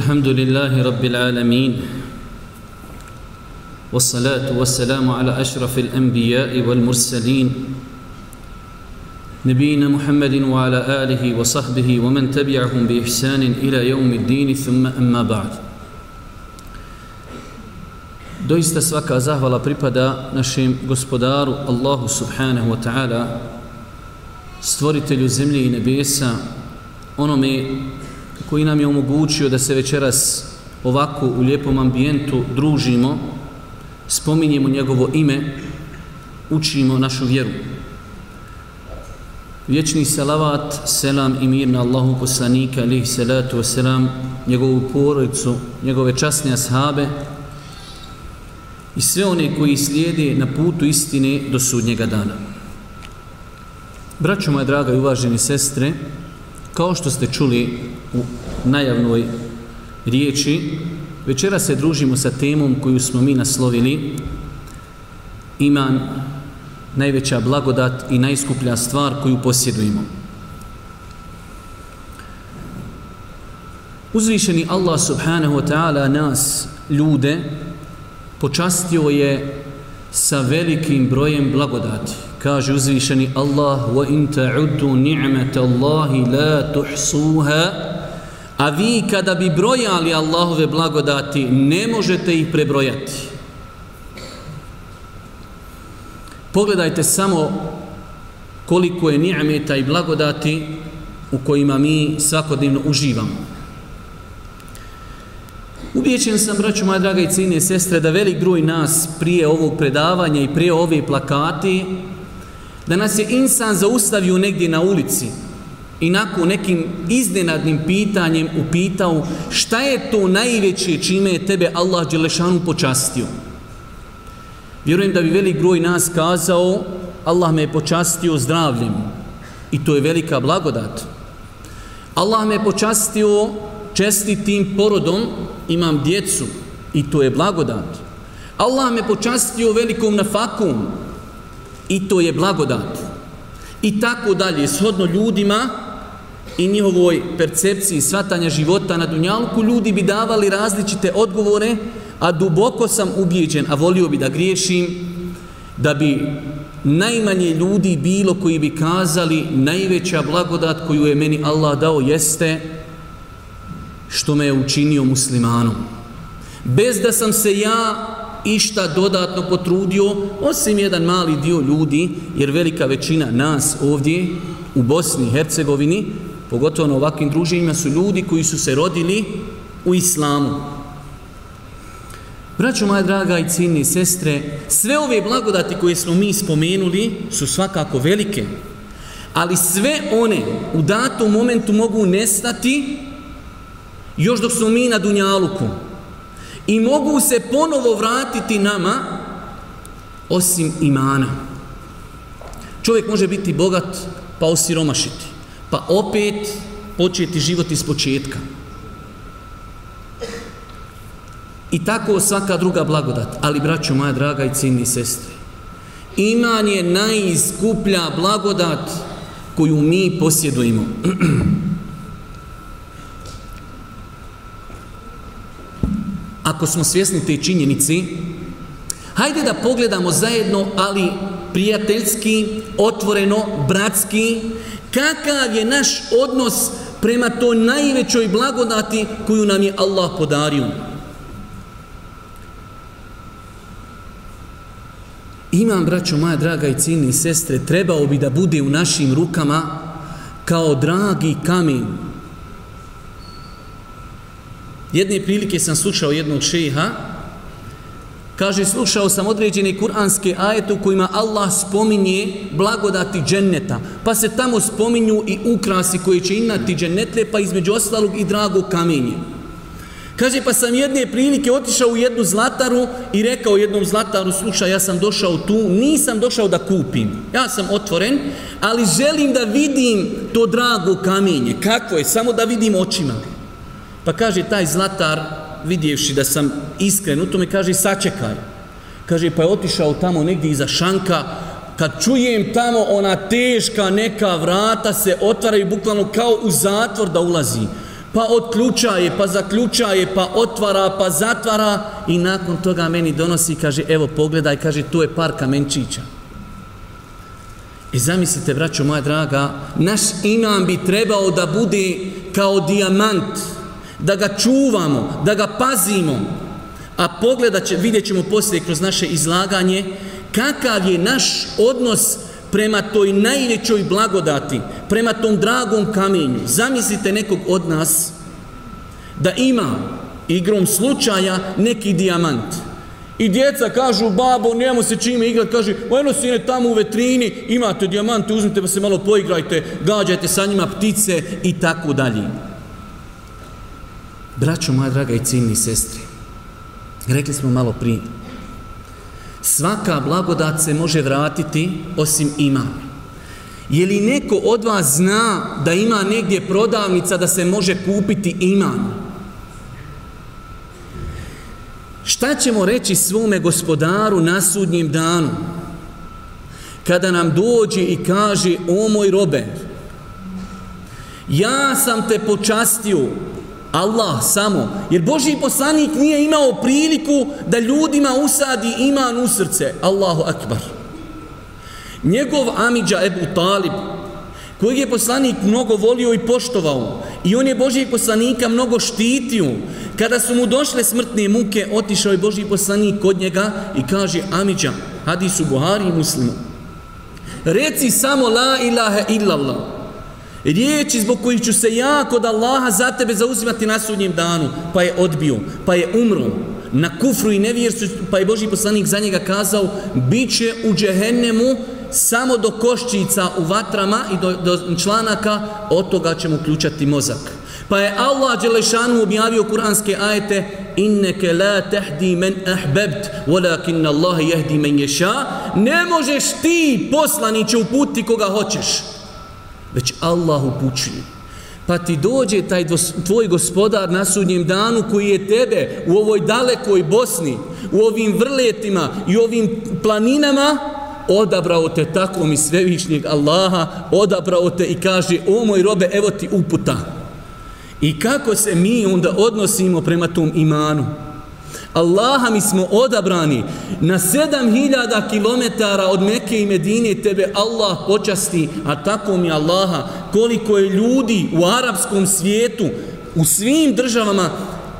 الحمد لله رب العالمين والصلاة والسلام على أشرف الأنبياء والمرسلين نبينا محمد وعلى آله وصحبه ومن تبعهم بإحسان إلى يوم الدين ثم أما بعد. Doista svaka zahvala pripada našem gospodaru Allahu subhanahu wa ta'ala stvoritelju zemlje i nebesa onome koji nam je omogućio da se večeras ovako u lijepom ambijentu družimo, spominjemo njegovo ime, učimo našu vjeru. Vječni salavat, selam i mir na Allahu poslanika, alihi salatu wasalam, njegovu porodicu, njegove časne ashabe i sve one koji slijede na putu istine do sudnjega dana. Braćo moja draga i uvaženi sestre, kao što ste čuli u najavnoj riječi, večera se družimo sa temom koju smo mi naslovili iman, najveća blagodat i najskuplja stvar koju posjedujemo. Uzvišeni Allah subhanahu wa ta'ala nas, ljude, počastio je sa velikim brojem blagodati kaže uzvišeni Allah wa تَعُدُّ نِعْمَةَ اللَّهِ لَا la tuhsuha a vi kada bi brojali Allahove blagodati ne možete ih prebrojati. Pogledajte samo koliko je ni'meta i blagodati u kojima mi svakodnevno uživamo. Ubijećen sam, braću moja draga i cijene sestre, da velik broj nas prije ovog predavanja i prije ove plakati da nas je insan zaustavio negdje na ulici i nakon nekim iznenadnim pitanjem upitao šta je to najveće čime je tebe Allah Đelešanu počastio. Vjerujem da bi velik broj nas kazao Allah me je počastio zdravljem i to je velika blagodat. Allah me je počastio čestitim porodom, imam djecu i to je blagodat. Allah me počastio velikom nafakom i to je blagodat. I tako dalje, shodno ljudima i njihovoj percepciji svatanja života na Dunjalku, ljudi bi davali različite odgovore, a duboko sam ubijeđen, a volio bi da griješim, da bi najmanje ljudi bilo koji bi kazali najveća blagodat koju je meni Allah dao jeste što me je učinio muslimanom. Bez da sam se ja išta dodatno potrudio, osim jedan mali dio ljudi, jer velika većina nas ovdje u Bosni i Hercegovini, pogotovo na ovakvim druženjima, su ljudi koji su se rodili u islamu. Braćo moja draga i ciljni sestre, sve ove blagodati koje smo mi spomenuli su svakako velike, ali sve one u datom momentu mogu nestati još dok smo mi na Dunjaluku i mogu se ponovo vratiti nama osim imana. Čovjek može biti bogat pa osiromašiti, pa opet početi život iz početka. I tako svaka druga blagodat. Ali, braćo moja draga i ciljni sestre, iman je najskuplja blagodat koju mi posjedujemo. ako smo svjesni te činjenici, hajde da pogledamo zajedno, ali prijateljski, otvoreno, bratski, kakav je naš odnos prema toj najvećoj blagodati koju nam je Allah podario. Imam, braćo moja draga i ciljni sestre, trebao bi da bude u našim rukama kao dragi kamen, Jedne prilike sam slušao jednog šeha, kaže, slušao sam određene kuranske ajete u kojima Allah spominje blagodati dženneta, pa se tamo spominju i ukrasi koje će imati džennetle, pa između ostalog i drago kamenje. Kaže, pa sam jedne prilike otišao u jednu zlataru i rekao jednom zlataru, slušaj, ja sam došao tu, nisam došao da kupim, ja sam otvoren, ali želim da vidim to drago kamenje. Kako je? Samo da vidim očima. Pa kaže taj zlatar, vidjevši da sam iskren u tome, kaže sačekaj. Kaže pa je otišao tamo negdje iza šanka, kad čujem tamo ona teška neka vrata se otvaraju bukvalno kao u zatvor da ulazi. pa otključaje, pa zaključaje, pa otvara, pa zatvara i nakon toga meni donosi, kaže, evo pogledaj, kaže, tu je par kamenčića. I zamislite, braćo moja draga, naš imam bi trebao da bude kao dijamant, da ga čuvamo, da ga pazimo, a pogledat će, vidjet ćemo poslije kroz naše izlaganje, kakav je naš odnos prema toj najvećoj blagodati, prema tom dragom kamenju. Zamislite nekog od nas da ima igrom slučaja neki dijamant. I djeca kažu, babo, njemu se čime igrat, kaže, eno sine, tamo u vetrini, imate dijamante, uzmite pa se malo poigrajte, gađajte sa njima ptice i tako dalje. Braćo moja draga i ciljni sestri, rekli smo malo prije, svaka blagodat se može vratiti osim ima. Je li neko od vas zna da ima negdje prodavnica da se može kupiti iman? Šta ćemo reći svome gospodaru na sudnjem danu? Kada nam dođe i kaže, o moj robe, ja sam te počastio, Allah samo. Jer Boži poslanik nije imao priliku da ljudima usadi iman u srce. Allahu akbar. Njegov Amidža Ebu Talib, kojeg je poslanik mnogo volio i poštovao, i on je Božijeg poslanika mnogo štitio, kada su mu došle smrtne muke, otišao je Božiji poslanik kod njega i kaže Amidža, hadisu Buhari i muslimu, reci samo la ilaha illallah, riječi zbog kojih ću se ja kod Allaha za tebe zauzimati na sudnjem danu, pa je odbio, pa je umro. Na kufru i nevjerstvu, pa je Boži poslanik za njega kazao, bit će u džehennemu samo do koščica u vatrama i do, do članaka, od toga ćemo ključati mozak. Pa je Allah Đelešanu objavio kuranske ajete inneke la tehdi men ahbebt walakin Allah jehdi men ješa. Ne možeš ti poslaniće uputi koga hoćeš već Allah upućuje. Pa ti dođe taj tvoj gospodar na sudnjem danu koji je tebe u ovoj dalekoj Bosni, u ovim vrletima i ovim planinama odabrao te tako mi svevišnjeg Allaha, odabrao te i kaže o moj robe, evo ti uputa. I kako se mi onda odnosimo prema tom imanu? Allaha mi smo odabrani na 7000 km od Mekke i Medine tebe Allah počasti, a tako mi Allaha koliko je ljudi u arapskom svijetu, u svim državama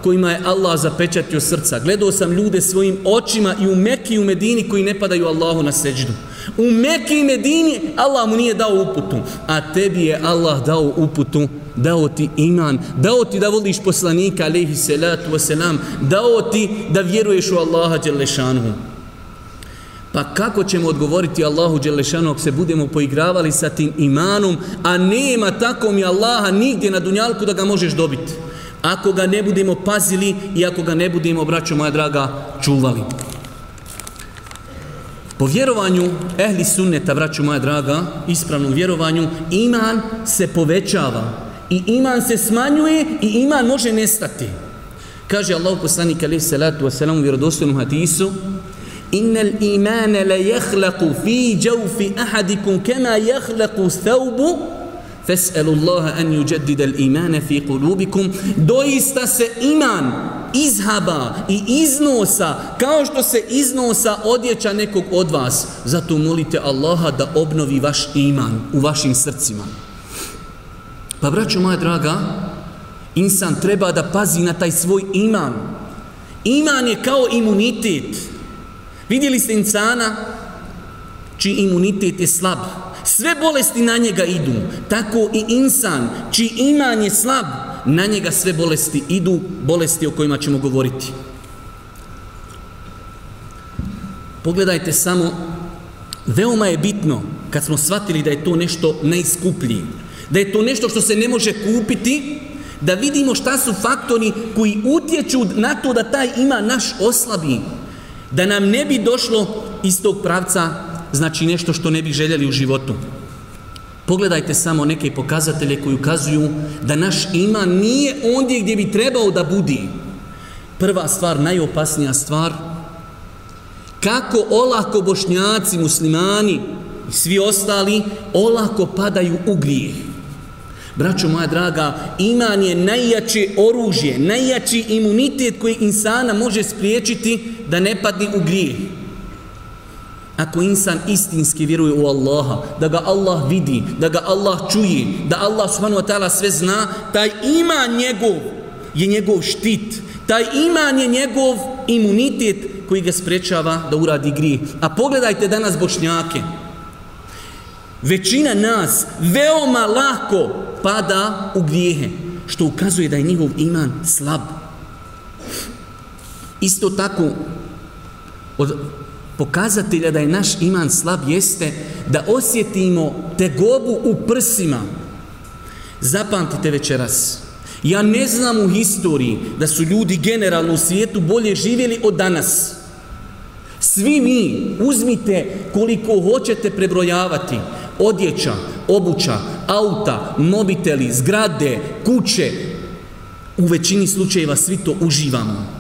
kojima je Allah zapečatio srca. Gledao sam ljude svojim očima i u Mekke i u Medini koji ne padaju Allahu na seđdu. U Mekke i Medini Allah mu nije dao uputu, a tebi je Allah dao uputu dao ti iman, dao ti da voliš poslanika, alaihi salatu wasalam, dao ti da vjeruješ u Allaha Đelešanu. Pa kako ćemo odgovoriti Allahu Đelešanu ako se budemo poigravali sa tim imanom, a nema tako mi Allaha nigdje na dunjalku da ga možeš dobiti. Ako ga ne budemo pazili i ako ga ne budemo, braćo moja draga, čuvali. Po vjerovanju ehli sunneta, braću moja draga, ispravnom vjerovanju, iman se povećava i iman se smanjuje i iman može nestati. Kaže Allah poslanik alaihi salatu wasalam u vjerodostojnom hadisu Innal imana la yakhlaqu fi jawfi ahadikum kama yakhlaqu thawbu fas'alu Allaha an yujaddida al-iman fi qulubikum doista se iman izhaba i iznosa kao što se iznosa odjeća nekog od vas zato molite Allaha da obnovi vaš iman u vašim srcima Pa braćo moja draga, insan treba da pazi na taj svoj iman. Iman je kao imunitet. Vidjeli ste insana čiji imunitet je slab. Sve bolesti na njega idu. Tako i insan čiji iman je slab, na njega sve bolesti idu, bolesti o kojima ćemo govoriti. Pogledajte samo, veoma je bitno kad smo shvatili da je to nešto najskuplji, da je to nešto što se ne može kupiti, da vidimo šta su faktori koji utječu na to da taj ima naš oslabi, da nam ne bi došlo iz tog pravca, znači nešto što ne bi željeli u životu. Pogledajte samo neke pokazatelje koji ukazuju da naš iman nije ondje gdje bi trebao da budi. Prva stvar, najopasnija stvar, kako olako bošnjaci, muslimani i svi ostali olako padaju u grijeh. Braćo moja draga, iman je najjače oružje, najjači imunitet koji insana može spriječiti da ne padne u grijeh. Ako insan istinski vjeruje u Allaha, da ga Allah vidi, da ga Allah čuje, da Allah subhanahu wa ta'ala sve zna, taj iman njegov je njegov štit, taj iman je njegov imunitet koji ga sprečava da uradi grijeh. A pogledajte danas bošnjake. Većina nas veoma lako pada u grijehe, što ukazuje da je njihov iman slab. Isto tako, od pokazatelja da je naš iman slab jeste da osjetimo tegobu u prsima. Zapamtite večeras. Ja ne znam u historiji da su ljudi generalno u svijetu bolje živjeli od danas. Svi mi uzmite koliko hoćete prebrojavati odjeća, obuća, auta, mobiteli, zgrade, kuće. U većini slučajeva svi to uživamo.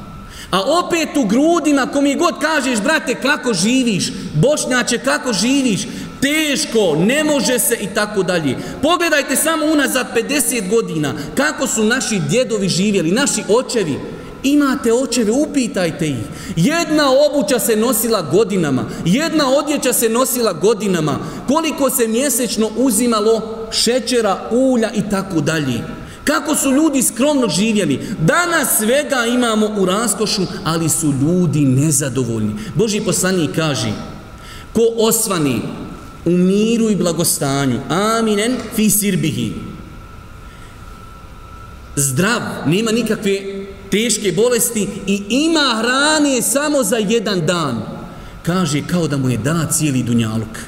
A opet u grudima, ko mi god kažeš, brate, kako živiš, bošnjače, kako živiš, teško, ne može se i tako dalje. Pogledajte samo unazad 50 godina, kako su naši djedovi živjeli, naši očevi. Imate očeve, upitajte ih. Jedna obuća se nosila godinama, jedna odjeća se nosila godinama, koliko se mjesečno uzimalo šećera, ulja i tako dalje. Kako su ljudi skromno živjeli. Danas svega imamo u raskošu, ali su ljudi nezadovoljni. Boži poslanik kaže, ko osvani u miru i blagostanju, aminen fi sirbihi, zdrav, nema nikakve teške bolesti i ima hrane samo za jedan dan, kaže kao da mu je da cijeli dunjaluk.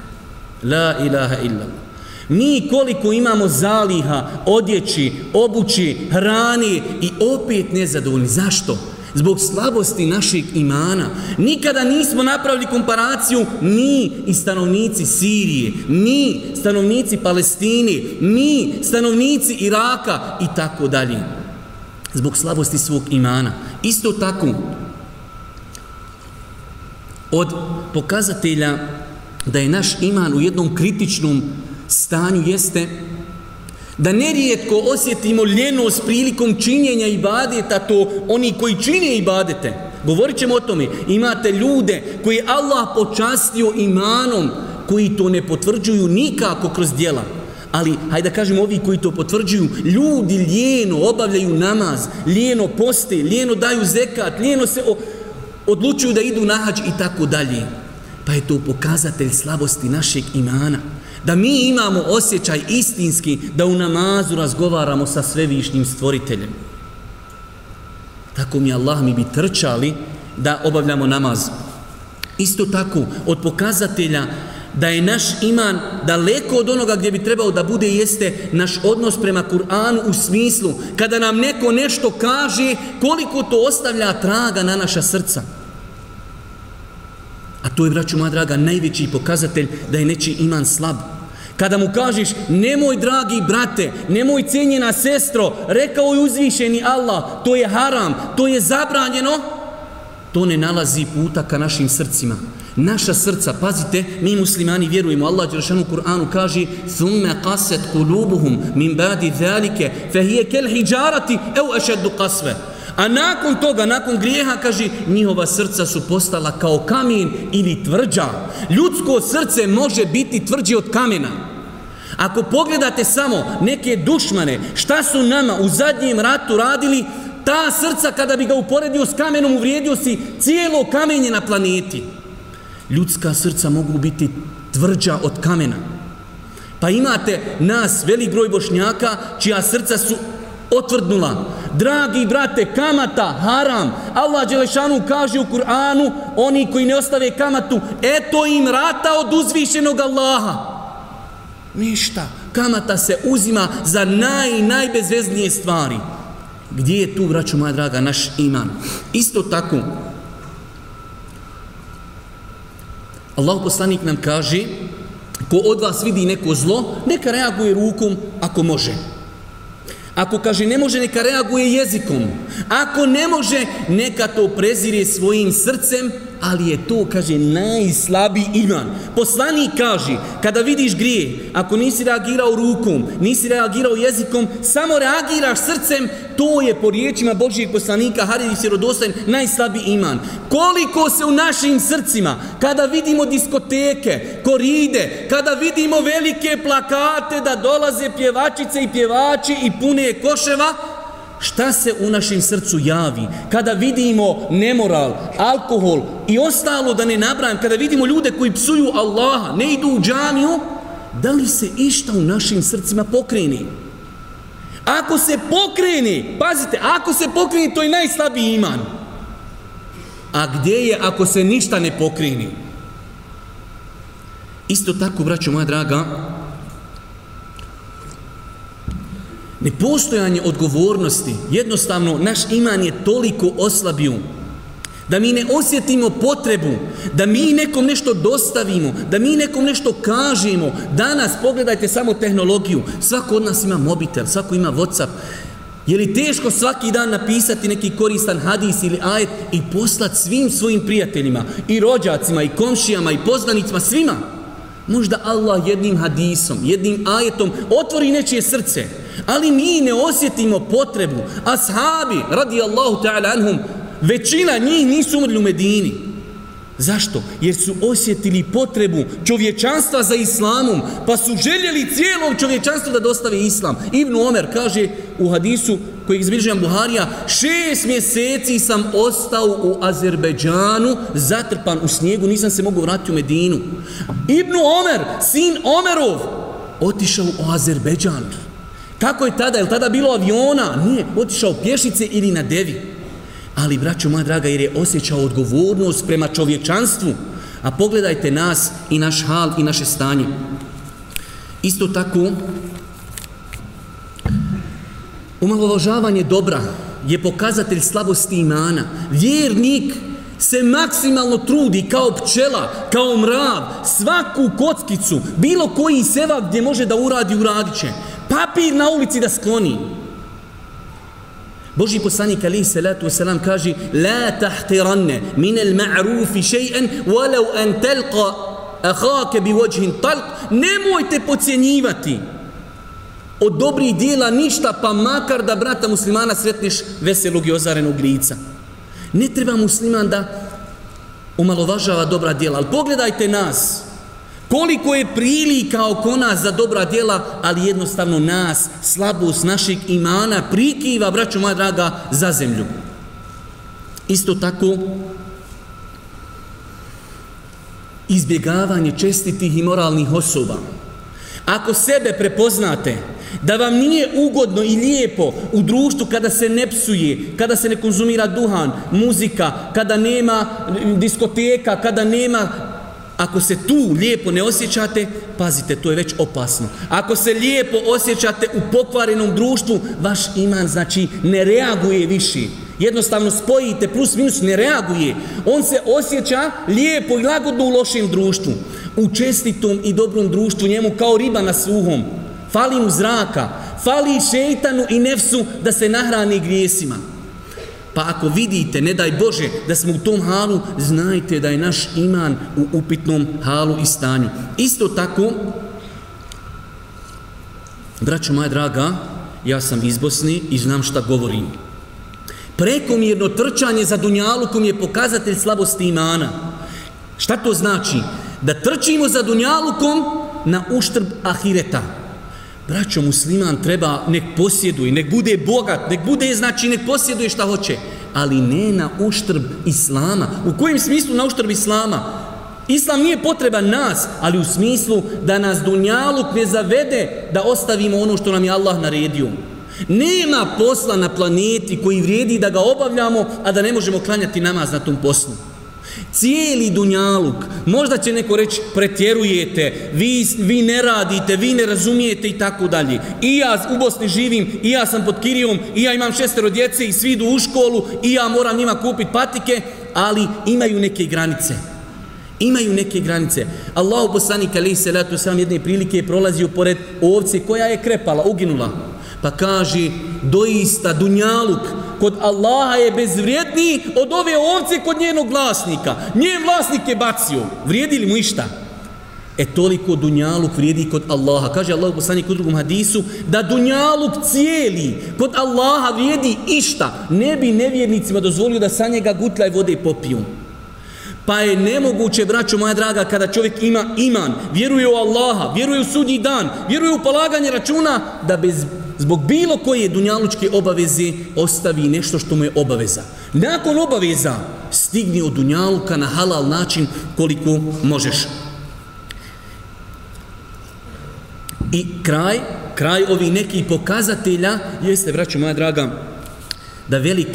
La ilaha illallah. Mi koliko imamo zaliha, odjeći, obući, hrani i opet nezadovoljni. Zašto? Zbog slabosti našeg imana. Nikada nismo napravili komparaciju mi i stanovnici Sirije, mi stanovnici Palestine, mi stanovnici Iraka i tako dalje. Zbog slabosti svog imana. Isto tako, od pokazatelja da je naš iman u jednom kritičnom stanju jeste da nerijetko osjetimo ljenost prilikom činjenja ibadeta, to oni koji čine ibadete. Govorit ćemo o tome. Imate ljude koji Allah počastio imanom, koji to ne potvrđuju nikako kroz djela. Ali, hajde da kažemo, ovi koji to potvrđuju, ljudi lijeno obavljaju namaz, lijeno poste, lijeno daju zekat, lijeno se odlučuju da idu na hađ i tako dalje. Pa je to pokazatelj slabosti našeg imana da mi imamo osjećaj istinski da u namazu razgovaramo sa svevišnjim stvoriteljem. Tako mi Allah mi bi trčali da obavljamo namaz. Isto tako, od pokazatelja da je naš iman daleko od onoga gdje bi trebao da bude jeste naš odnos prema Kur'anu u smislu kada nam neko nešto kaže koliko to ostavlja traga na naša srca. A to je, braću moja draga, najveći pokazatelj da je nečiji iman slab. Kada mu kažeš, nemoj dragi brate, nemoj cijenjena sestro, rekao je uzvišeni Allah, to je haram, to je zabranjeno, to ne nalazi puta ka našim srcima. Naša srca, pazite, mi muslimani vjerujemo, Allah Đeršanu Kur'anu kaže ثُمَّ قَسَتْ قُلُوبُهُمْ مِنْ بَعْدِ ذَلِكَ فَهِيَ كَلْ حِجَارَةِ اَوْ أَشَدُّ قَسْوَ A nakon toga, nakon grijeha, kaže, njihova srca su postala kao kamen ili tvrđa. Ljudsko srce može biti tvrđe od kamena. Ako pogledate samo neke dušmane, šta su nama u zadnjem ratu radili, ta srca kada bi ga uporedio s kamenom, uvrijedio si cijelo kamenje na planeti. Ljudska srca mogu biti tvrđa od kamena. Pa imate nas, velik broj bošnjaka, čija srca su otvrdnula. Dragi brate, kamata, haram. Allah Đelešanu kaže u Kur'anu, oni koji ne ostave kamatu, eto im rata od uzvišenog Allaha. Ništa. Kamata se uzima za naj, najbezveznije stvari. Gdje je tu, braću moja draga, naš iman? Isto tako, Allah poslanik nam kaže, ko od vas vidi neko zlo, neka reaguje rukom ako može. Ako kaže ne može, neka reaguje jezikom. Ako ne može, neka to prezire svojim srcem, ali je to, kaže, najslabiji iman. Poslanik kaže, kada vidiš grije, ako nisi reagirao rukom, nisi reagirao jezikom, samo reagiraš srcem, to je po riječima Božijeg poslanika, Haridi Sirodostajn, najslabiji iman. Koliko se u našim srcima, kada vidimo diskoteke, koride, kada vidimo velike plakate da dolaze pjevačice i pjevači i pune koševa, šta se u našem srcu javi kada vidimo nemoral, alkohol i ostalo da ne nabrajam, kada vidimo ljude koji psuju Allaha, ne idu u džamiju, da li se išta u našim srcima pokreni? Ako se pokreni, pazite, ako se pokreni, to je najslabiji iman. A gdje je ako se ništa ne pokreni? Isto tako, braćo moja draga, Nepostojanje odgovornosti, jednostavno, naš iman je toliko oslabio da mi ne osjetimo potrebu, da mi nekom nešto dostavimo, da mi nekom nešto kažemo. Danas, pogledajte samo tehnologiju, svako od nas ima mobitel, svako ima Whatsapp. Je li teško svaki dan napisati neki koristan hadis ili ajet i poslati svim svojim prijateljima, i rođacima, i komšijama, i poznanicima, svima? Možda Allah jednim hadisom, jednim ajetom otvori nečije srce, ali mi ne osjetimo potrebu. Ashabi, radi Allahu ta'ala anhum, većina njih nisu umrli u Medini. Zašto? Jer su osjetili potrebu čovječanstva za islamom, pa su željeli cijelom čovječanstvu da dostave islam. Ibn Omer kaže u hadisu koji izbližujem Buharija, šest mjeseci sam ostao u Azerbeđanu, zatrpan u snijegu, nisam se mogu vratiti u Medinu. Ibn Omer, sin Omerov, otišao u Azerbeđan. Kako je tada? Je tada bilo aviona? Nije, otišao pješice ili na devi. Ali, braćo moja draga, jer je osjećao odgovornost prema čovječanstvu. A pogledajte nas i naš hal i naše stanje. Isto tako, umalovažavanje dobra je pokazatelj slabosti imana. Vjernik se maksimalno trudi kao pčela, kao mrav, svaku kockicu, bilo koji seva gdje može da uradi, uradit će. Papir na ulici da skloni. Boži poslanik alaihi salatu wasalam kaže La tahtiranne min al ma'rufi še'en walau an telqa ahake bi vođhin talq Nemojte pocijenjivati od dobrih dijela ništa pa makar da brata muslimana sretniš veselog i ozarenog lica. Ne treba musliman da omalovažava dobra dijela. ali pogledajte nas, koliko je prilika oko nas za dobra djela, ali jednostavno nas, slabost našeg imana, prikiva, braću moja draga, za zemlju. Isto tako, izbjegavanje čestitih i moralnih osoba. Ako sebe prepoznate, da vam nije ugodno i lijepo u društvu kada se ne psuje, kada se ne konzumira duhan, muzika, kada nema diskoteka, kada nema Ako se tu lijepo ne osjećate, pazite, to je već opasno. Ako se lijepo osjećate u pokvarenom društvu, vaš iman znači ne reaguje više. Jednostavno spojite plus minus ne reaguje. On se osjeća lijepo i lagodno u lošem društvu. U čestitom i dobrom društvu njemu kao riba na suhom fali mu zraka, fali šeitanu i nefsu da se nahrani grijesima. Pa ako vidite, ne daj Bože, da smo u tom halu, znajte da je naš iman u upitnom halu i stanju. Isto tako, braćo moja draga, ja sam iz Bosni i znam šta govorim. Prekomjerno trčanje za Dunjalukom je pokazatelj slabosti imana. Šta to znači? Da trčimo za Dunjalukom na uštrb ahireta. Braćo, musliman treba, nek posjeduje, nek bude bogat, nek bude, znači, nek posjeduje šta hoće, ali ne na uštrb Islama. U kojem smislu na uštrb Islama? Islam nije potreban nas, ali u smislu da nas dunjaluk ne zavede da ostavimo ono što nam je Allah naredio. Nema posla na planeti koji vrijedi da ga obavljamo, a da ne možemo klanjati namaz na tom poslu cijeli dunjaluk, možda će neko reći pretjerujete, vi, vi ne radite, vi ne razumijete i tako dalje. I ja u Bosni živim, i ja sam pod Kirijom, i ja imam šestero djece i svi idu u školu, i ja moram njima kupiti patike, ali imaju neke granice. Imaju neke granice. Allahu poslanik alaihi salatu sam jedne prilike je prolazio pored ovce koja je krepala, uginula. Pa kaže, doista dunjaluk kod Allaha je bezvrijedniji od ove ovce kod njenog vlasnika. Njen vlasnik je bacio. Vrijedi li mu išta? E toliko dunjaluk vrijedi kod Allaha. Kaže Allah u poslaniku u drugom hadisu da dunjaluk cijeli kod Allaha vrijedi išta. Ne bi nevjernicima dozvolio da sa njega gutlaj i vode popiju. Pa je nemoguće, braćo moja draga, kada čovjek ima iman, vjeruje u Allaha, vjeruje u sudnji dan, vjeruje u polaganje računa, da bez, zbog bilo koje dunjalučke obaveze ostavi nešto što mu je obaveza. Nakon obaveza stigni od dunjaluka na halal način koliko možeš. I kraj, kraj ovih nekih pokazatelja jeste, vraću moja draga, da velik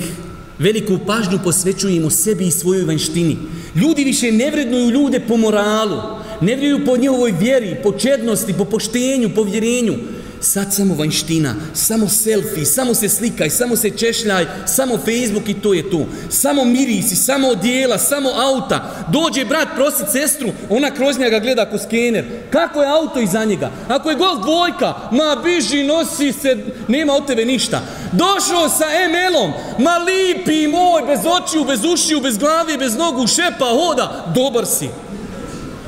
Veliku pažnju posvećujemo sebi i svojoj vanštini. Ljudi više ne vrednuju ljude po moralu, ne vrednuju po njihovoj vjeri, po čednosti, po poštenju, po vjerenju. Sad samo vanština, samo selfie, samo se slikaj, samo se češljaj, samo Facebook i to je to. Samo mirisi, samo odjela, samo auta. Dođe brat prosi sestru, ona kroz njega gleda ko skener. Kako je auto iza njega? Ako je golf dvojka, ma biži, nosi se, nema od tebe ništa. Došao sa ML-om, ma lipi moj, bez očiju, bez ušiju, bez glave, bez nogu, šepa, hoda, dobar si.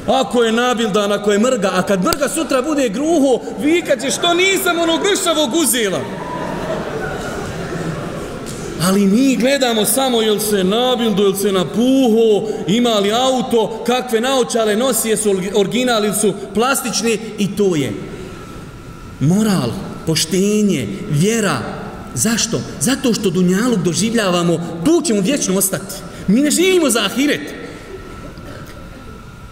Ako je nabildan, ako je mrga, a kad mrga sutra bude gruho, vikat će što nisam onog gršavog uzela. Ali mi gledamo samo jel se nabildo, jel se napuho, ima li auto, kakve naočale nosi, jesu original ili su plastični i to je. Moral, poštenje, vjera. Zašto? Zato što dunjaluk doživljavamo, tu ćemo vječno ostati. Mi ne živimo za ahiret.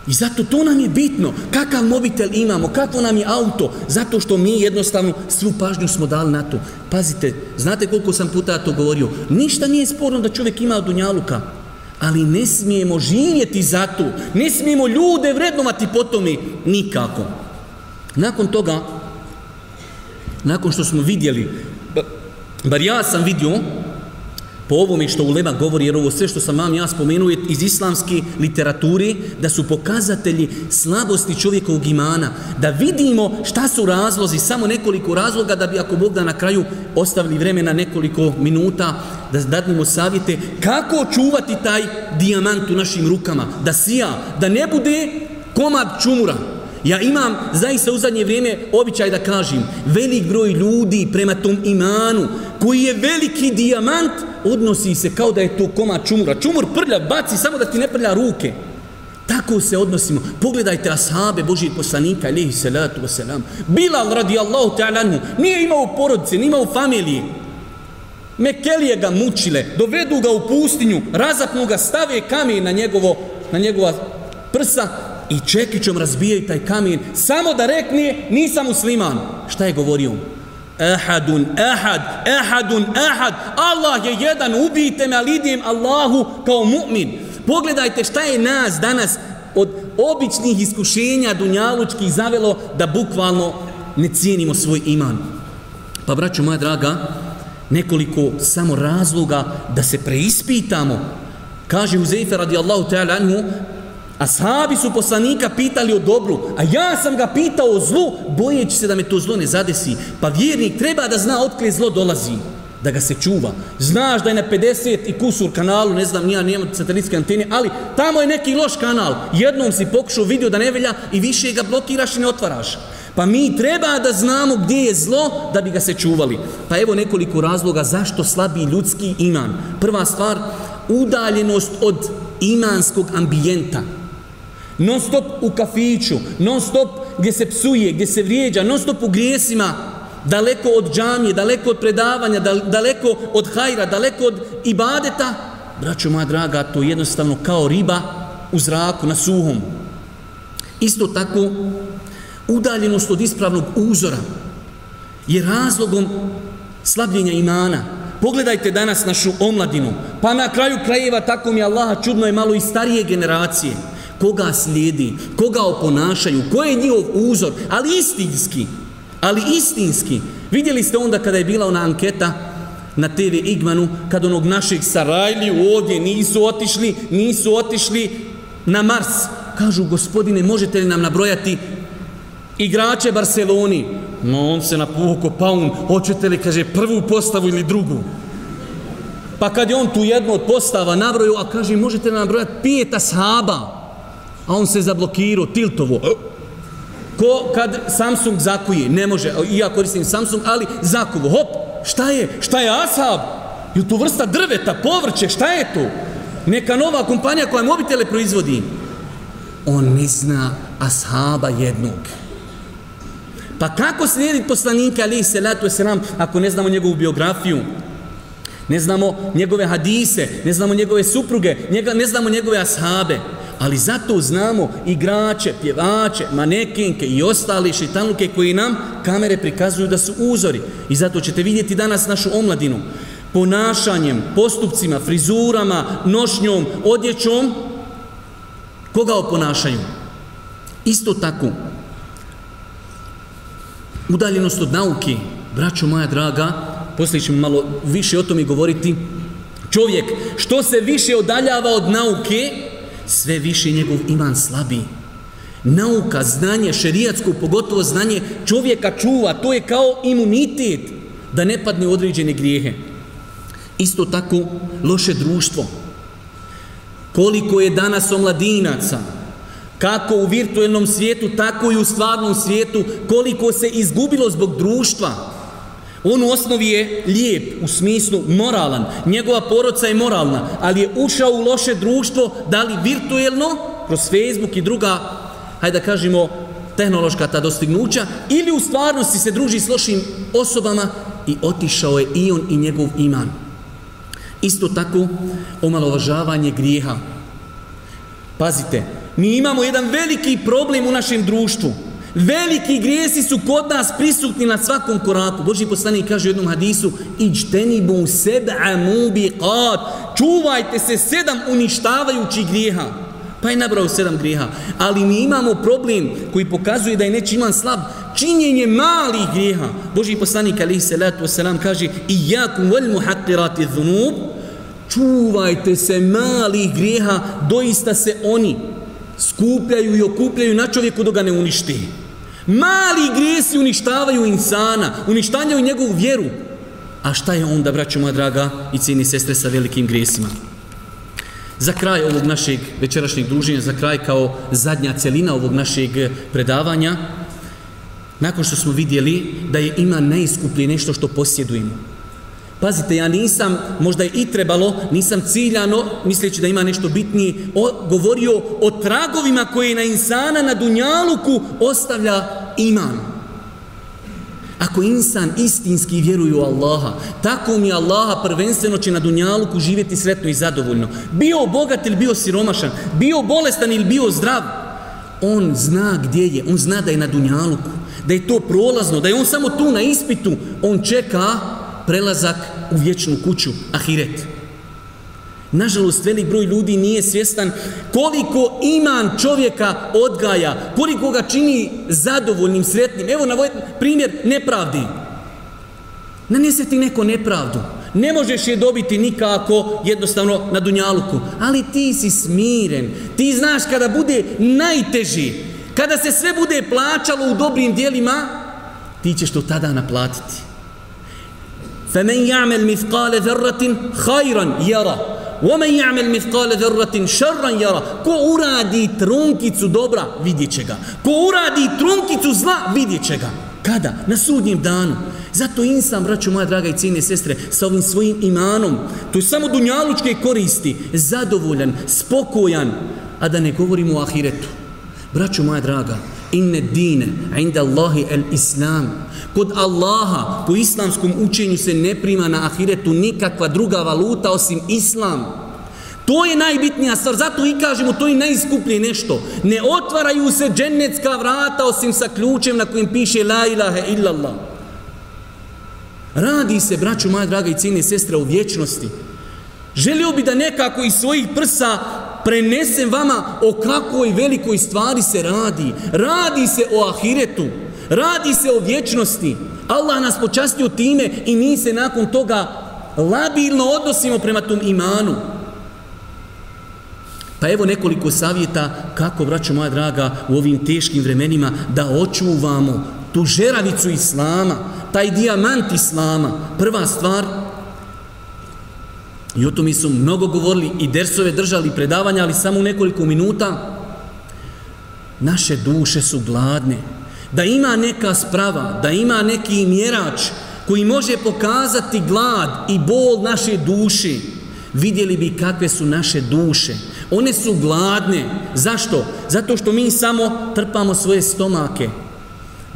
I zato to nam je bitno. Kakav mobitel imamo, kakvo nam je auto. Zato što mi jednostavno svu pažnju smo dali na to. Pazite, znate koliko sam puta to govorio. Ništa nije sporno da čovjek ima dunjaluka. Ali ne smijemo živjeti za to. Ne smijemo ljude vrednovati po tome. Nikako. Nakon toga, nakon što smo vidjeli, bar ja sam vidio, po ovome što Ulema govori, jer ovo sve što sam vam ja spomenuo iz islamske literature, da su pokazatelji slabosti čovjekovog imana, da vidimo šta su razlozi, samo nekoliko razloga, da bi ako Bog da na kraju ostavili vremena nekoliko minuta, da dadnimo savjete kako čuvati taj dijamant u našim rukama, da sija, da ne bude komad čumura, Ja imam zaista u zadnje vrijeme običaj da kažem, velik broj ljudi prema tom imanu, koji je veliki dijamant, odnosi se kao da je to koma čumura. Čumur prlja, baci samo da ti ne prlja ruke. Tako se odnosimo. Pogledajte ashabe Božih poslanika, alihi salatu wasalam. Bilal radijallahu ta'ala nije imao porodice, nije imao familije. Mekelije ga mučile, dovedu ga u pustinju, razapnu ga, stave kamen na, njegovo, na njegova prsa i čekićom razbijaju taj kamen samo da rekne nisam musliman. Šta je govorio? Ahadun, ahad, ahadun, ahad. Allah je jedan, ubijte me, ali idem Allahu kao mu'min. Pogledajte šta je nas danas od običnih iskušenja dunjalučkih zavelo da bukvalno ne cijenimo svoj iman. Pa, braću moja draga, nekoliko samo razloga da se preispitamo. Kaže Uzeife radijallahu ta'ala anhu, Ashabi su poslanika pitali o dobru, a ja sam ga pitao o zlu, bojeći se da me to zlo ne zadesi. Pa vjernik treba da zna otkle zlo dolazi, da ga se čuva. Znaš da je na 50 i kusur kanalu, ne znam, nija, nijema satelitske antene, ali tamo je neki loš kanal. Jednom si pokušao vidio da ne velja i više ga blokiraš i ne otvaraš. Pa mi treba da znamo gdje je zlo da bi ga se čuvali. Pa evo nekoliko razloga zašto slabi ljudski iman. Prva stvar, udaljenost od imanskog ambijenta non stop u kafiću, non stop gdje se psuje, gdje se vrijeđa, non stop u grijesima, daleko od džamije, daleko od predavanja, daleko od hajra, daleko od ibadeta, braćo moja draga, to je jednostavno kao riba u zraku, na suhom. Isto tako, udaljenost od ispravnog uzora je razlogom slabljenja imana. Pogledajte danas našu omladinu, pa na kraju krajeva tako mi Allaha čudno je malo i starije generacije koga slijedi, koga oponašaju, ko je njihov uzor, ali istinski, ali istinski. Vidjeli ste onda kada je bila ona anketa na TV Igmanu, kad onog našeg Sarajliju ovdje nisu otišli, nisu otišli na Mars. Kažu, gospodine, možete li nam nabrojati igrače Barceloni. No, on se napuko, pa on, hoćete li, kaže, prvu postavu ili drugu? Pa kad je on tu jednu od postava nabroju, a kaže, možete nam nabrojati pet ashaba, a on se zablokirao, tiltovo. Ko kad Samsung zakuje, ne može, i ja koristim Samsung, ali zakuvo, hop, šta je, šta je ashab? Je to vrsta drveta, povrće, šta je to? Neka nova kompanija koja mobitele proizvodi. On ne zna ashaba jednog. Pa kako slijediti poslanika ali se letu ako ne znamo njegovu biografiju? Ne znamo njegove hadise, ne znamo njegove supruge, njega, ne znamo njegove ashabe. Ali zato znamo igrače, pjevače, manekinke i ostali šitanluke koji nam kamere prikazuju da su uzori. I zato ćete vidjeti danas našu omladinu ponašanjem, postupcima, frizurama, nošnjom, odjećom, koga oponašaju? Isto tako, udaljenost od nauke, braćo moja draga, poslije ćemo malo više o tome govoriti, čovjek što se više odaljava od nauke, sve više njegov iman slabi. Nauka, znanje, šerijatsko, pogotovo znanje, čovjeka čuva, to je kao imunitet da ne padne u određene grijehe. Isto tako, loše društvo. Koliko je danas omladinaca, kako u virtuelnom svijetu, tako i u stvarnom svijetu, koliko se izgubilo zbog društva. On u osnovi je lijep, u smislu moralan, njegova poroca je moralna, ali je ušao u loše društvo, da li virtuelno, kroz Facebook i druga, hajde da kažemo, tehnološka ta dostignuća, ili u stvarnosti se druži s lošim osobama i otišao je i on i njegov iman. Isto tako, omalovažavanje grijeha. Pazite, mi imamo jedan veliki problem u našem društvu. Veliki grijesi su kod nas prisutni na svakom koraku. Boži poslanik kaže u jednom hadisu Iđtenibu seb'a mubiqat Čuvajte se sedam uništavajućih grijeha. Pa je nabrao sedam grijeha. Ali mi imamo problem koji pokazuje da je neći iman slab. Činjenje malih grijeha. Boži poslanik alaihi salatu wasalam kaže I jakum vel muhaqirati dhunub Čuvajte se malih grijeha. Doista se oni skupljaju i okupljaju na čovjeku dok ga ne uništi. Mali grijesi uništavaju insana, uništavaju njegovu vjeru. A šta je onda, braćo moja draga i cijeni sestre sa velikim grijesima? Za kraj ovog našeg večerašnjeg druženja, za kraj kao zadnja celina ovog našeg predavanja, nakon što smo vidjeli da je ima najiskuplije nešto što posjedujemo, Pazite, ja nisam, možda je i trebalo, nisam ciljano, misleći da ima nešto bitnije, o, govorio o tragovima koje na insana na Dunjaluku ostavlja iman. Ako insan istinski vjeruje u Allaha, tako mi Allaha prvenstveno će na Dunjaluku živjeti sretno i zadovoljno. Bio bogat ili bio siromašan, bio bolestan ili bio zdrav, on zna gdje je, on zna da je na Dunjaluku, da je to prolazno, da je on samo tu na ispitu, on čeka prelazak u vječnu kuću, ahiret. Nažalost, velik broj ljudi nije svjestan koliko iman čovjeka odgaja, koliko ga čini zadovoljnim, sretnim. Evo, navoj primjer nepravdi. Nanese ti neko nepravdu. Ne možeš je dobiti nikako jednostavno na dunjaluku. Ali ti si smiren. Ti znaš kada bude najteži, kada se sve bude plaćalo u dobrim dijelima, ti ćeš to tada naplatiti. فمن يعمل مثقال ذرة خيرا يرى ومن يعمل مثقال ذرة شرا يرى ko uradi trunkicu dobra vidjet će ga ko uradi trunkicu zla vidjet će ga kada? na sudnjem danu zato insan, braću moja draga i cijene sestre sa ovim svojim imanom to je samo dunjalučke koristi zadovoljan, spokojan a da ne govorimo o ahiretu braću moja draga inne dine inda Allahi el islam. Kod Allaha po islamskom učenju se ne prima na ahiretu nikakva druga valuta osim islam. To je najbitnija stvar zato i kažemo to je najskuplje nešto. Ne otvaraju se džennetska vrata osim sa ključem na kojem piše la ilaha illallah. Radi se braću moja draga i cijene sestre u vječnosti. Želio bi da nekako iz svojih prsa prenesem vama o kakvoj velikoj stvari se radi. Radi se o ahiretu. Radi se o vječnosti. Allah nas počastio time i mi se nakon toga labilno odnosimo prema tom imanu. Pa evo nekoliko savjeta kako, braćo moja draga, u ovim teškim vremenima da očuvamo tu žeravicu Islama, taj dijamant Islama. Prva stvar, i o tome su mnogo govorili i dersove držali predavanja, ali samo u nekoliko minuta, naše duše su gladne. Da ima neka sprava, da ima neki mjerač koji može pokazati glad i bol naše duše, vidjeli bi kakve su naše duše. One su gladne. Zašto? Zato što mi samo trpamo svoje stomake.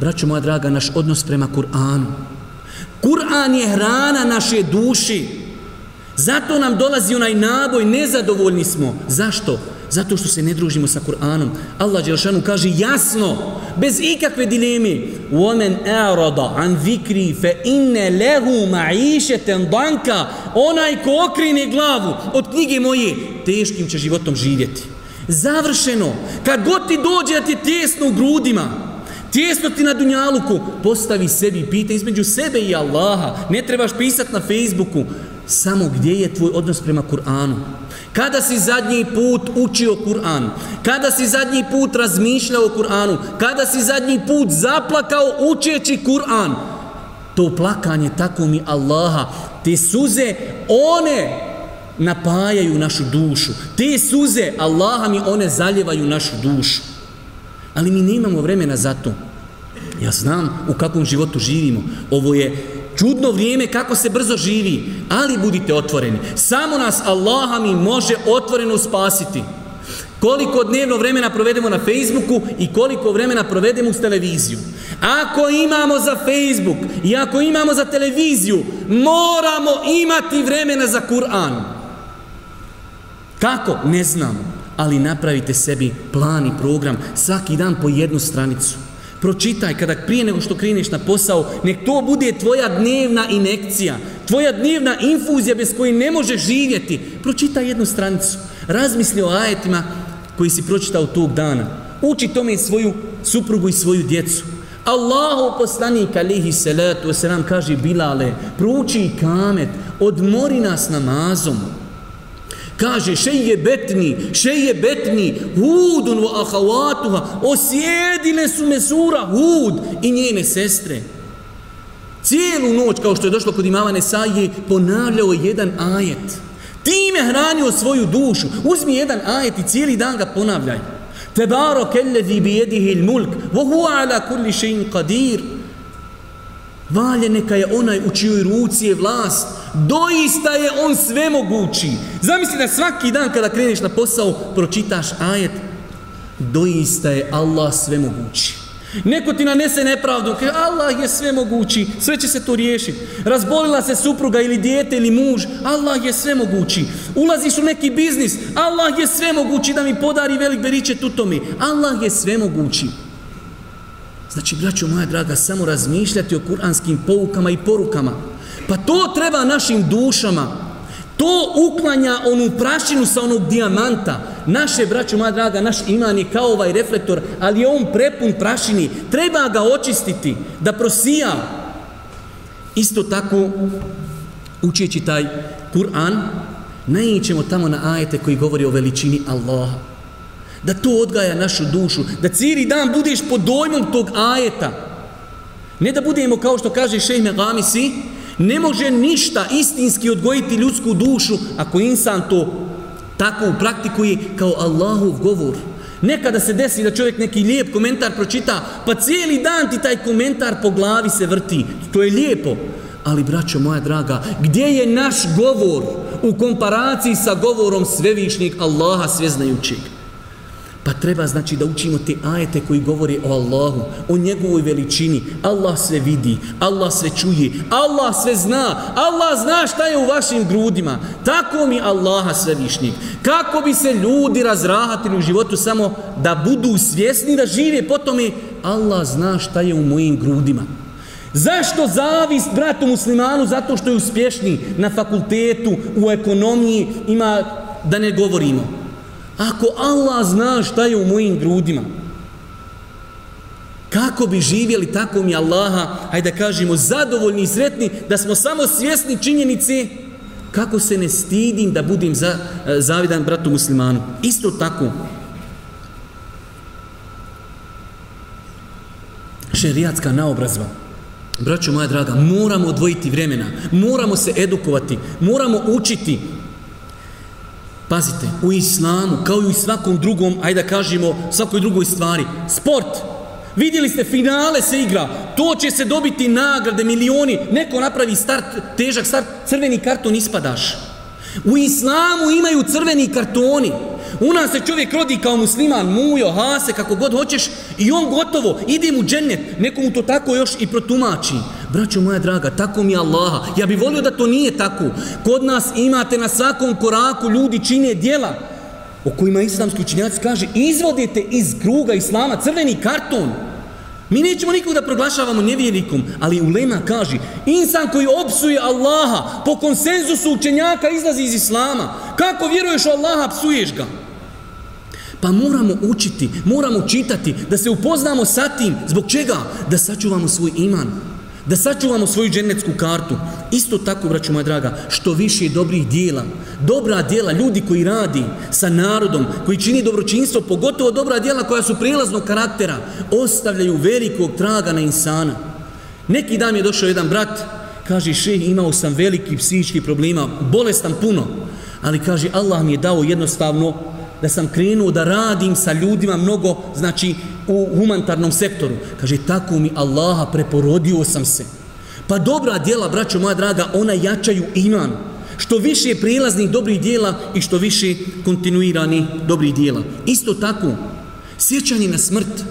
Braćo moja draga, naš odnos prema Kur'anu. Kur'an je hrana naše duši. Zato nam dolazi onaj naboj, nezadovoljni smo. Zašto? Zato što se ne družimo sa Kur'anom. Allah Đelšanu kaže jasno, bez ikakve dileme, وَمَنْ أَعْرَضَ عَنْ ذِكْرِ فَإِنَّ لَهُ مَعِيشَةً danka Onaj ko okrine glavu od knjige moje, teškim će životom živjeti. Završeno. Kad god ti dođe da ti tjesno u grudima, tjesno ti na dunjaluku, postavi sebi, pita između sebe i Allaha. Ne trebaš pisat na Facebooku. Samo gdje je tvoj odnos prema Kur'anu? Kada si zadnji put učio Kur'an? Kada si zadnji put razmišljao o Kur'anu? Kada si zadnji put zaplakao učeći Kur'an? To plakanje, tako mi Allaha, te suze, one napajaju našu dušu. Te suze, Allaha mi one zaljevaju našu dušu. Ali mi nemamo vremena za to. Ja znam u kakvom životu živimo. Ovo je čudno vrijeme kako se brzo živi, ali budite otvoreni. Samo nas Allaha mi može otvoreno spasiti. Koliko dnevno vremena provedemo na Facebooku i koliko vremena provedemo uz televiziju. Ako imamo za Facebook i ako imamo za televiziju, moramo imati vremena za Kur'an. Kako? Ne znamo. Ali napravite sebi plan i program svaki dan po jednu stranicu pročitaj kada prije nego što kreneš na posao, nek to bude tvoja dnevna inekcija, tvoja dnevna infuzija bez koje ne možeš živjeti. Pročitaj jednu stranicu, razmisli o ajetima koji si pročitao tog dana. Uči tome svoju suprugu i svoju djecu. Allahu poslanik alihi salatu wasalam kaže Bilale, prouči kamet, odmori nas namazom kaže šeje betni, šeje betni, hudun wa ahavatuha, osjedile su mesura hud i njene sestre. Cijelu noć, kao što je došlo kod imama Nesaje, ponavljao jedan ajet. Time hranio svoju dušu. Uzmi jedan ajet i cijeli dan ga ponavljaj. Tebaro kellezi bi il mulk, vohu ala kulli šein qadir. Valje neka je onaj u čijoj ruci je vlast. Doista je on svemogući. Zamisli da svaki dan kada kreneš na posao pročitaš ajet. Doista je Allah svemogući. Neko ti nanese nepravdu, kaže Allah je svemogući, sve će se to riješiti. Razbolila se supruga ili dijete ili muž, Allah je svemogući. Ulaziš u neki biznis, Allah je svemogući da mi podari velik beriče tutomi. Allah je svemogući. Znači, braćo moja draga, samo razmišljati o kuranskim poukama i porukama. Pa to treba našim dušama. To uklanja onu prašinu sa onog dijamanta. Naše, braćo moja draga, naš iman je kao ovaj reflektor, ali je on prepun prašini. Treba ga očistiti, da prosija. Isto tako, učeći taj Kur'an, najićemo tamo na ajete koji govori o veličini Allaha da to odgaja našu dušu, da cijeli dan budeš pod dojmom tog ajeta. Ne da budemo, kao što kaže šejh Megamisi, ne može ništa istinski odgojiti ljudsku dušu ako insan to tako praktikuje kao Allahov govor. Nekada se desi da čovjek neki lijep komentar pročita, pa cijeli dan ti taj komentar po glavi se vrti. To je lijepo. Ali, braćo moja draga, gdje je naš govor u komparaciji sa govorom svevišnjeg Allaha sveznajućeg? Pa treba znači da učimo te ajete koji govori o Allahu, o njegovoj veličini. Allah sve vidi, Allah sve čuje, Allah sve zna, Allah zna šta je u vašim grudima. Tako mi Allaha svevišnjeg. Kako bi se ljudi razrahatili u životu samo da budu svjesni da žive po tome, Allah zna šta je u mojim grudima. Zašto zavist bratu muslimanu? Zato što je uspješni na fakultetu, u ekonomiji, ima da ne govorimo. Ako Allah zna šta je u mojim grudima, kako bi živjeli tako mi Allaha, hajde da kažemo, zadovoljni i sretni, da smo samo svjesni činjenici Kako se ne stidim da budem za, e, zavidan bratu muslimanu. Isto tako, šerijatska naobrazba. Braćo moja draga, moramo odvojiti vremena, moramo se edukovati, moramo učiti. Pazite, u islamu, kao i u svakom drugom, ajde da kažemo, svakoj drugoj stvari, sport, vidjeli ste, finale se igra, to će se dobiti nagrade, milioni, neko napravi start, težak start, crveni karton ispadaš. U islamu imaju crveni kartoni, U nas se čovjek rodi kao musliman, mujo, hase, kako god hoćeš, i on gotovo, ide mu džennet, nekomu to tako još i protumači. Braćo moja draga, tako mi je Allaha. Ja bih volio da to nije tako. Kod nas imate na svakom koraku ljudi čine dijela o kojima islamski učinjaci kaže izvodite iz kruga islama crveni karton. Mi nećemo nikog da proglašavamo nevjernikom, ali ulema kaže, insan koji opsuje Allaha po konsenzusu učenjaka izlazi iz islama. Kako vjeruješ u Allaha, psuješ ga. Pa moramo učiti, moramo čitati, da se upoznamo sa tim. Zbog čega? Da sačuvamo svoj iman. Da sačuvamo svoju dženecku kartu. Isto tako, braću moja draga, što više dobrih dijela. Dobra dijela, ljudi koji radi sa narodom, koji čini dobročinstvo, pogotovo dobra dijela koja su prijelaznog karaktera, ostavljaju velikog traga na insana. Neki dan je došao jedan brat, kaže, še, imao sam veliki psihički problema, bolestan puno, ali kaže, Allah mi je dao jednostavno da sam krenuo da radim sa ljudima mnogo, znači u humanitarnom sektoru. Kaže, tako mi Allaha preporodio sam se. Pa dobra djela, braćo moja draga, ona jačaju iman. Što više je prilaznih dobrih djela i što više kontinuirani dobrih djela. Isto tako, sjećanje na smrt.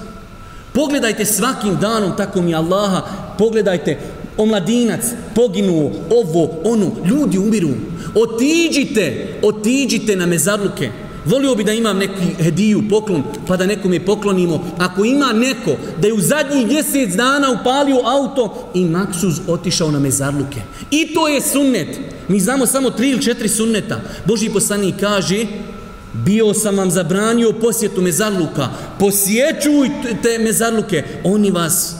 Pogledajte svakim danom, tako mi Allaha, pogledajte, omladinac, poginuo, ovo, ono, ljudi umiru. Otiđite, otiđite na mezarluke. Volio bi da imam neki hediju, poklon, pa da nekome poklonimo. Ako ima neko da je u zadnjih mjesec dana upalio auto i maksuz otišao na mezarluke. I to je sunnet. Mi znamo samo tri ili četiri sunneta. Boži poslanik kaže, bio sam vam zabranio posjetu mezarluka. Posjećujte mezarluke. Oni vas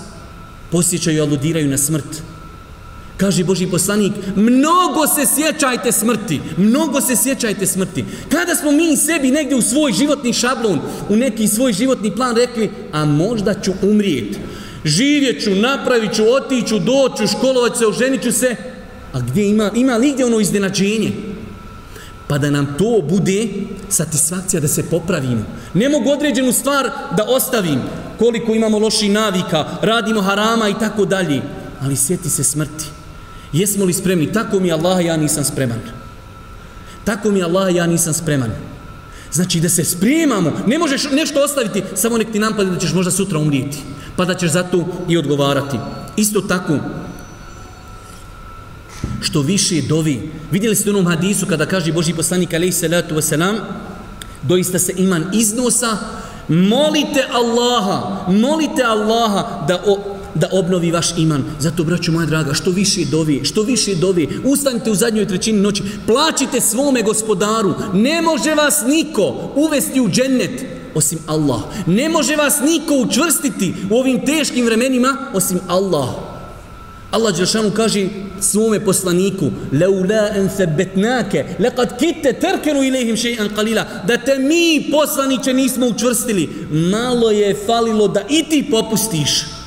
posjećaju i aludiraju na smrt. Kaže Boži poslanik, mnogo se sjećajte smrti, mnogo se sjećajte smrti. Kada smo mi sebi negdje u svoj životni šablon, u neki svoj životni plan rekli, a možda ću umrijeti, živjet ću, napravit ću, otiću, doću, školovat se, oženit ću se, a gdje ima, ima li gdje ono iznenađenje? Pa da nam to bude satisfakcija da se popravimo. Ne mogu određenu stvar da ostavim, koliko imamo loših navika, radimo harama i tako dalje, ali sjeti se smrti. Jesmo li spremni? Tako mi Allah, ja nisam spreman. Tako mi Allah, ja nisam spreman. Znači da se spremamo, ne možeš nešto ostaviti, samo nek ti nampade da ćeš možda sutra umrijeti, pa da ćeš za to i odgovarati. Isto tako, što više dovi. Vidjeli ste u onom hadisu kada kaže Boži poslanik alaih salatu wasalam, doista se iman iznosa, molite Allaha, molite Allaha da o, da obnovi vaš iman. Zato, braću moja draga, što više dovi, što više dovi, ustanite u zadnjoj trećini noći, plaćite svome gospodaru. Ne može vas niko uvesti u džennet osim Allah. Ne može vas niko učvrstiti u ovim teškim vremenima osim Allah. Allah Đelšanu kaže svome poslaniku Leula en sebetnake lekad kite terkenu ilihim še'an kalila da te mi poslaniće nismo učvrstili malo je falilo da i ti popustiš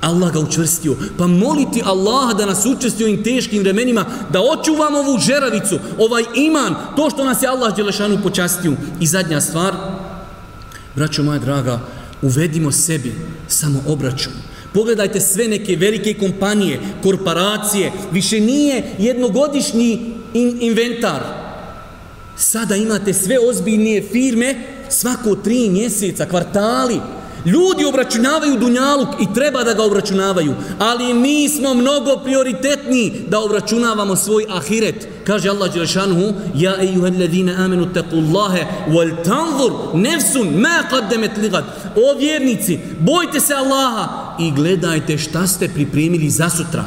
Allah ga učvrstio. Pa moliti Allaha da nas učesti u ovim teškim vremenima, da očuvamo ovu žeravicu, ovaj iman, to što nas je Allah Đelešanu počastio. I zadnja stvar, braćo moja draga, uvedimo sebi samo obračun. Pogledajte sve neke velike kompanije, korporacije, više nije jednogodišnji in inventar. Sada imate sve ozbiljnije firme, svako tri mjeseca, kvartali, Ljudi obračunavaju dunjaluk i treba da ga obračunavaju, ali mi smo mnogo prioritetni da obračunavamo svoj ahiret. Kaže Allah Đelešanuhu, Ja ejuha alladhina amenu teku Allahe, wal tanzur nefsun ma qaddemet ligad. O vjernici, bojte se Allaha i gledajte šta ste pripremili za sutra.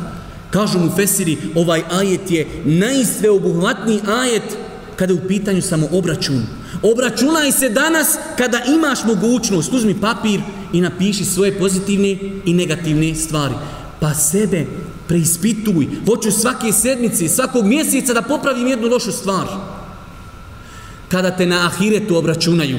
Kažu mu Fesiri, ovaj ajet je najsveobuhvatniji ajet kada je u pitanju samo obračun. Obračunaj se danas kada imaš mogućnost. Uzmi papir i napiši svoje pozitivne i negativne stvari. Pa sebe preispituj, hoću svake sedmice, svakog mjeseca da popravim jednu lošu stvar. Kada te na ahiretu obračunaju,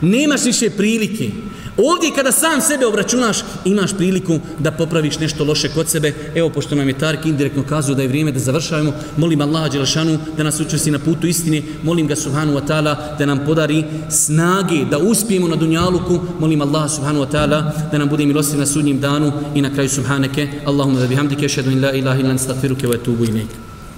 nemaš više prilike, Ovdje kada sam sebe obračunaš, imaš priliku da popraviš nešto loše kod sebe. Evo, pošto nam je Tark indirektno kazao da je vrijeme da završavamo, molim Allaha Đelešanu da nas učesti na putu istine, molim ga Subhanu wa ta'ala da nam podari snage da uspijemo na Dunjaluku, molim Allaha Subhanu wa ta'ala da nam bude milostiv na sudnjim danu i na kraju Subhaneke, Allahumma da bihamdike, šedun la ilaha ilan stakfiruke wa etubu ilik.